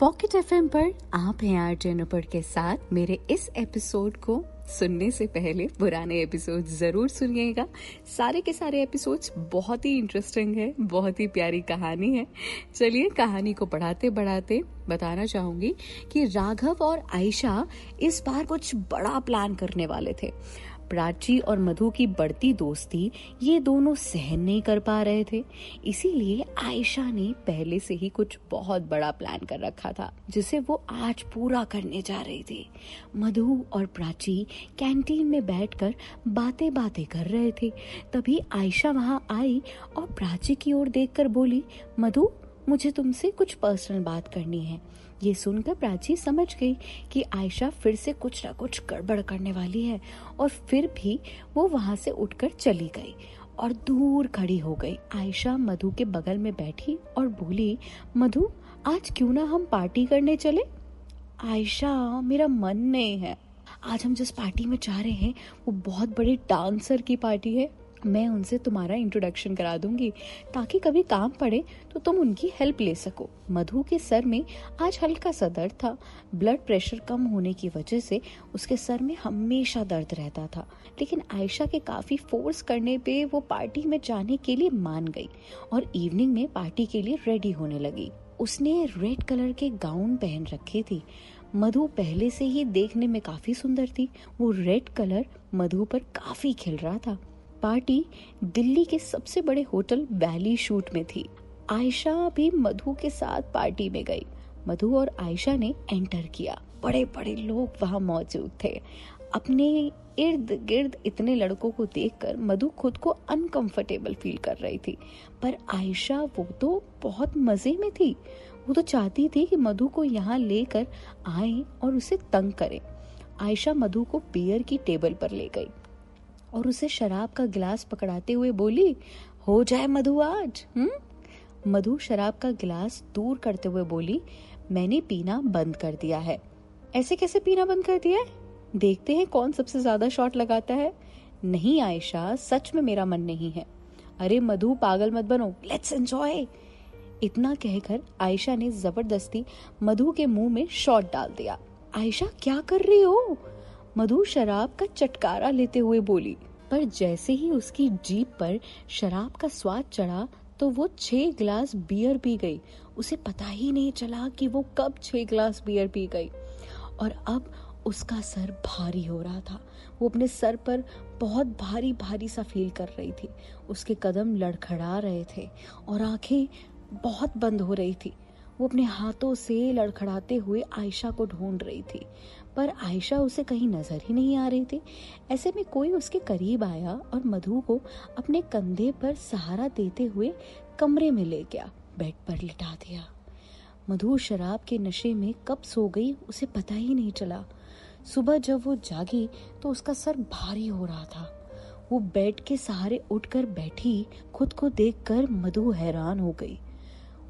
Pocket FM पर आप हैं आर जेनपर के साथ। मेरे इस एपिसोड को सुनने से पहले पुराने एपिसोड ज़रूर सुनिएगा। सारे के सारे एपिसोड्स बहुत ही इंटरेस्टिंग है, बहुत ही प्यारी कहानी है। चलिए कहानी को पढ़ाते बढ़ाते बताना चाहूँगी कि राघव और आयशा इस बार कुछ बड़ा प्लान करने वाले थे। प्राची और मधु की बढ़ती दोस्ती ये दोनों सहन नहीं कर पा रहे थे। इसीलिए आयशा ने पहले से ही कुछ बहुत बड़ा प्लान कर रखा था, जिसे वो आज पूरा करने जा रही थी। मधु और प्राची कैंटीन में बैठकर बातें बातें कर रहे थे। तभी आयशा वहाँ आई और प्राची की ओर देखकर बोली, मधु, मुझे तुमसे कुछ पर्सनल बात करनी है। ये सुनकर प्राची समझ गई कि आयशा फिर से कुछ न कुछ गड़बड़ करने वाली है और फिर भी वो वहाँ से उठकर चली गई और दूर खड़ी हो गई। आयशा मधु के बगल में बैठी और बोली, मधु, आज क्यों ना हम पार्टी करने चले? आयशा, मेरा मन नहीं है। आज हम जिस पार्टी में जा रहे हैं, वो बहुत बड़े डांसर की पार्टी है। मैं उनसे तुम्हारा इंट्रोडक्शन करा दूँगी, ताकि कभी काम पड़े तो तुम उनकी हेल्प ले सको। मधु के सर में आज हल्का सा दर्द था। ब्लड प्रेशर कम होने की वजह से उसके सर में हमेशा दर्द रहता था। लेकिन आयशा के काफ़ी फोर्स करने पे वो पार्टी में जाने के लिए मान गई और इवनिंग में पार्टी के लिए रेडी होने लगी। उसने रेड कलर के गाउन पहन रखी थी। मधु पहले से ही देखने में काफ़ी सुंदर थी। वो रेड कलर मधु पर काफ़ी खिल रहा था। पार्टी दिल्ली के सबसे बड़े होटल वैली शूट में थी। आयशा भी मधु के साथ पार्टी में गई। मधु और आयशा ने एंटर किया। बड़े बड़े लोग वहाँ मौजूद थे। अपने इर्द गिर्द इतने लड़कों को देखकर मधु खुद को अनकंफर्टेबल फील कर रही थी। पर आयशा वो तो बहुत मज़े में थी। वो तो चाहती थी कि मधु को यहाँ लेकर आए और उसे तंग करें। आयशा मधु को बियर की टेबल पर ले गई। और उसे शराब का गिलास पकड़ाते हुए बोली, हो जाए मधु आज। हम्म? मधु शराब का गिलास दूर करते हुए बोली, मैंने पीना बंद कर दिया है। ऐसे कैसे पीना बंद कर दिया है? देखते हैं कौन सबसे ज़्यादा शॉट लगाता है। नहीं आयशा, सच में मेरा मन नहीं है। अरे मधु, पागल मत बनो। लेट्स एंजॉय इतना कहकर आयशा ने ज़बरदस्ती मधु के मुँह में शॉट डाल दिया। आयशा, क्या कर रही हो? मधु शराब का चटकारा लेते हुए बोली पर जैसे ही उसकी जीप पर शराब का स्वाद चढ़ा तो वो छह गिलास बियर पी गई। उसे पता ही नहीं चला कि वो कब छह गिलास बियर पी गई। और अब उसका सर भारी हो रहा था। वो अपने सर पर बहुत भारी भारी सा फील कर रही थी। उसके कदम लड़खड़ा रहे थे और आँखें बहुत बंद हो रही थी। वो अपने हाथों से लड़खड़ाते हुए आयशा को ढूंढ रही थी। पर आयशा उसे कहीं नज़र ही नहीं आ रही थी। ऐसे में कोई उसके करीब आया और मधु को अपने कंधे पर सहारा देते हुए कमरे में ले गया, बेड पर लिटा दिया। मधु शराब के नशे में कब सो गई उसे पता ही नहीं चला। सुबह जब वो जागी तो उसका सर भारी हो रहा था। वो बेड के सहारे उठकर बैठी, खुद को देखकर मधु हैरान हो गई।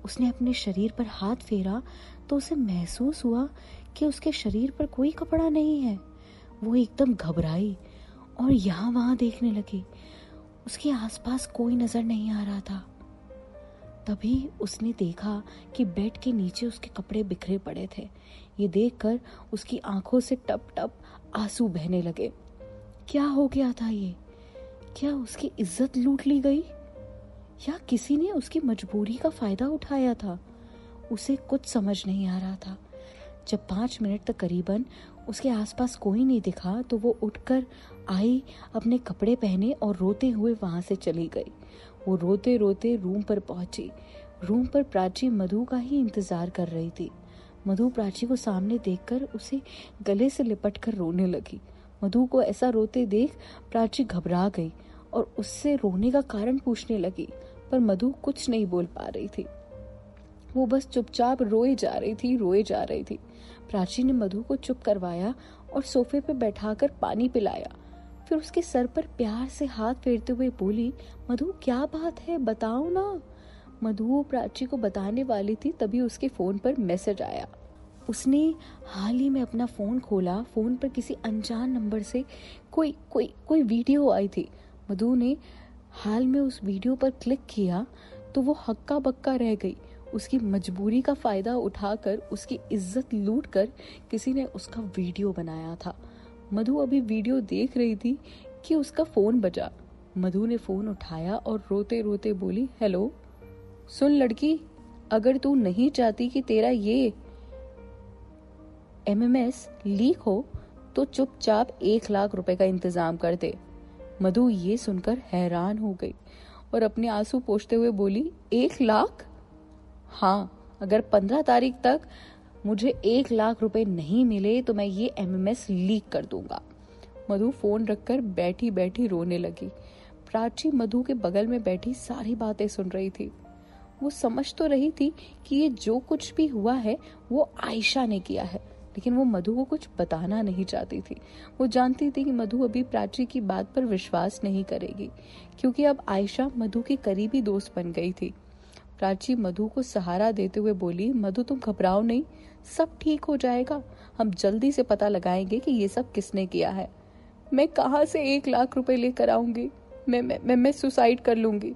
उसने अपने शरीर पर हाथ फेरा तो उसे महसूस हुआ कि उसके शरीर पर कोई कपड़ा नहीं है। वो एकदम घबराई और यहाँ वहाँ देखने लगी। उसके आसपास कोई नज़र नहीं आ रहा था। तभी उसने देखा कि बेड के नीचे उसके कपड़े बिखरे पड़े थे। ये देखकर उसकी आँखों से टप टप आँसू बहने लगे। क्या हो गया था ये? क्या उसकी इज़्ज़त लूट ली गई? या किसी ने उसकी मजबूरी का फ़ायदा उठाया था? उसे कुछ समझ नहीं आ रहा था। जब पाँच मिनट तक करीबन उसके आसपास कोई नहीं दिखा तो वो उठकर आई, अपने कपड़े पहने और रोते हुए वहाँ से चली गई। वो रोते रोते रूम पर पहुँची। रूम पर प्राची मधु का ही इंतज़ार कर रही थी। मधु प्राची को सामने देखकर उसे गले से लिपट कर रोने लगी। मधु को ऐसा रोते देख प्राची घबरा गई और उससे रोने का कारण पूछने लगी। पर मधु कुछ नहीं बोल पा रही थी। वो बस चुपचाप रोए जा रही थी, रोए जा रही थी। प्राची ने मधु को चुप करवाया और सोफे पर बैठाकर पानी पिलाया। फिर उसके सर पर प्यार से हाथ फेरते हुए बोली, मधु, क्या बात है? बताओ ना। मधु प्राची को बताने वाली थी, तभी उसके फ़ोन पर मैसेज आया। उसने हाल ही में अपना फ़ोन खोला। फ़ोन पर किसी अनजान नंबर से कोई कोई कोई वीडियो आई थी। मधु ने हाल में उस वीडियो पर क्लिक किया तो वो हक्का बक्का रह गई। उसकी मजबूरी का फ़ायदा उठाकर, उसकी इज़्ज़त लूट कर किसी ने उसका वीडियो बनाया था। मधु अभी वीडियो देख रही थी कि उसका फ़ोन बजा। मधु ने फ़ोन उठाया और रोते रोते बोली, हेलो, सुन लड़की, अगर तू नहीं चाहती कि तेरा ये एमएमएस लीक हो तो चुपचाप एक लाख रुपए का इंतज़ाम कर दे। मधु ये सुनकर हैरान हो गई और अपने आँसू पोछते हुए बोली, एक लाख? हाँ अगर पंद्रह तारीख तक मुझे एक लाख रुपए नहीं मिले तो मैं ये एमएमएस लीक कर दूँगा. मधु फ़ोन रखकर बैठी बैठी रोने लगी। प्राची मधु के बगल में बैठी सारी बातें सुन रही थी। वो समझ तो रही थी कि ये जो कुछ भी हुआ है, वो आयशा ने किया है। लेकिन वो मधु को कुछ बताना नहीं चाहती थी। वो जानती थी कि मधु अभी प्राची की बात पर विश्वास नहीं करेगी क्योंकि अब आयशा मधु की करीबी दोस्त बन गई थी। प्राची मधु को सहारा देते हुए बोली मधु तुम घबराओ नहीं सब ठीक हो जाएगा। हम जल्दी से पता लगाएँगे कि ये सब किसने किया है। मैं कहाँ से एक लाख रुपए लेकर आऊँगी? मैं मैं मैं, मैं सुसाइड कर लूँगी।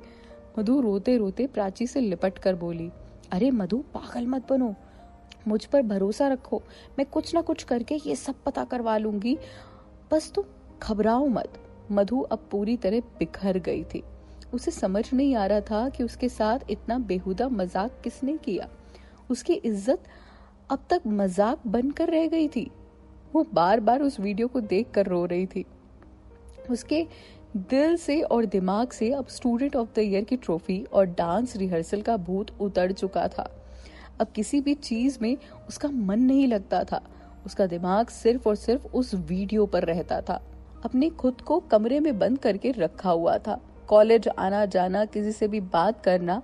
मधु रोते रोते प्राची से लिपट कर बोली अरे मधु पागल मत बनो। मुझ पर भरोसा रखो। मैं कुछ ना कुछ करके ये सब पता करवा लूँगी। बस तुम घबराओ मत। मधु अब पूरी तरह बिखर गई थी। उसे समझ नहीं आ रहा था कि उसके साथ इतना बेहुदा मज़ाक किसने किया। उसकी इज़्ज़त अब तक मज़ाक बनकर रह गई थी। वो बार बार उस वीडियो को देख कर रो रही थी। उसके दिल से और दिमाग से अब स्टूडेंट ऑफ़ द ईयर की ट्रॉफी और डांस रिहर्सल का भूत उतर चुका था। अब किसी भी चीज़ में उसका मन नहीं लगता था। उसका दिमाग सिर्फ़ और सिर्फ़ उस वीडियो पर रहता था। अपने खुद को कमरे में बंद करके रखा हुआ था। कॉलेज आना जाना किसी से भी बात करना,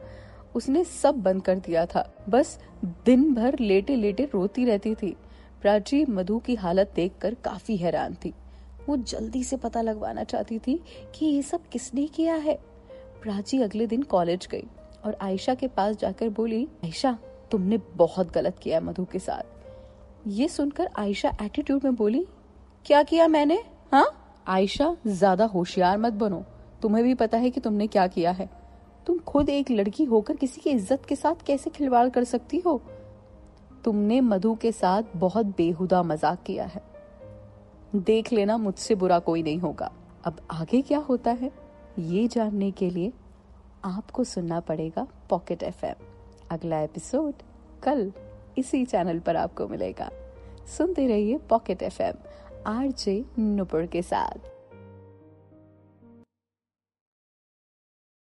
उसने सब बंद कर दिया था। बस दिन भर लेटे लेटे रोती रहती थी। प्राची मधु की हालत देखकर काफ़ी हैरान थी। वो जल्दी से पता लगवाना चाहती थी कि ये सब किसने किया है। प्राची अगले दिन कॉलेज गई और आयशा के पास जाकर बोली, आयशा तुमने बहुत गलत किया मधु के साथ। ये सुनकर आयशा एटीट्यूड में बोली, क्या किया मैंने? हाँ? आयशा, ज़्यादा होशियार मत बनो। तुम्हें भी पता है कि तुमने क्या किया है। तुम खुद एक लड़की होकर किसी की इज़्ज़त के साथ कैसे खिलवाड़ कर सकती हो? तुमने मधु के साथ बहुत बेहुदा मज़ाक किया है। देख लेना, मुझसे बुरा कोई नहीं होगा। अब आगे क्या होता है, ये जानने के लिए आपको सुनना पड़ेगा पॉकेट एफएम अगला एपिसोड कल इसी चैनल पर आपको मिलेगा। सुनते रहिए pocket F M R J Nupur के साथ।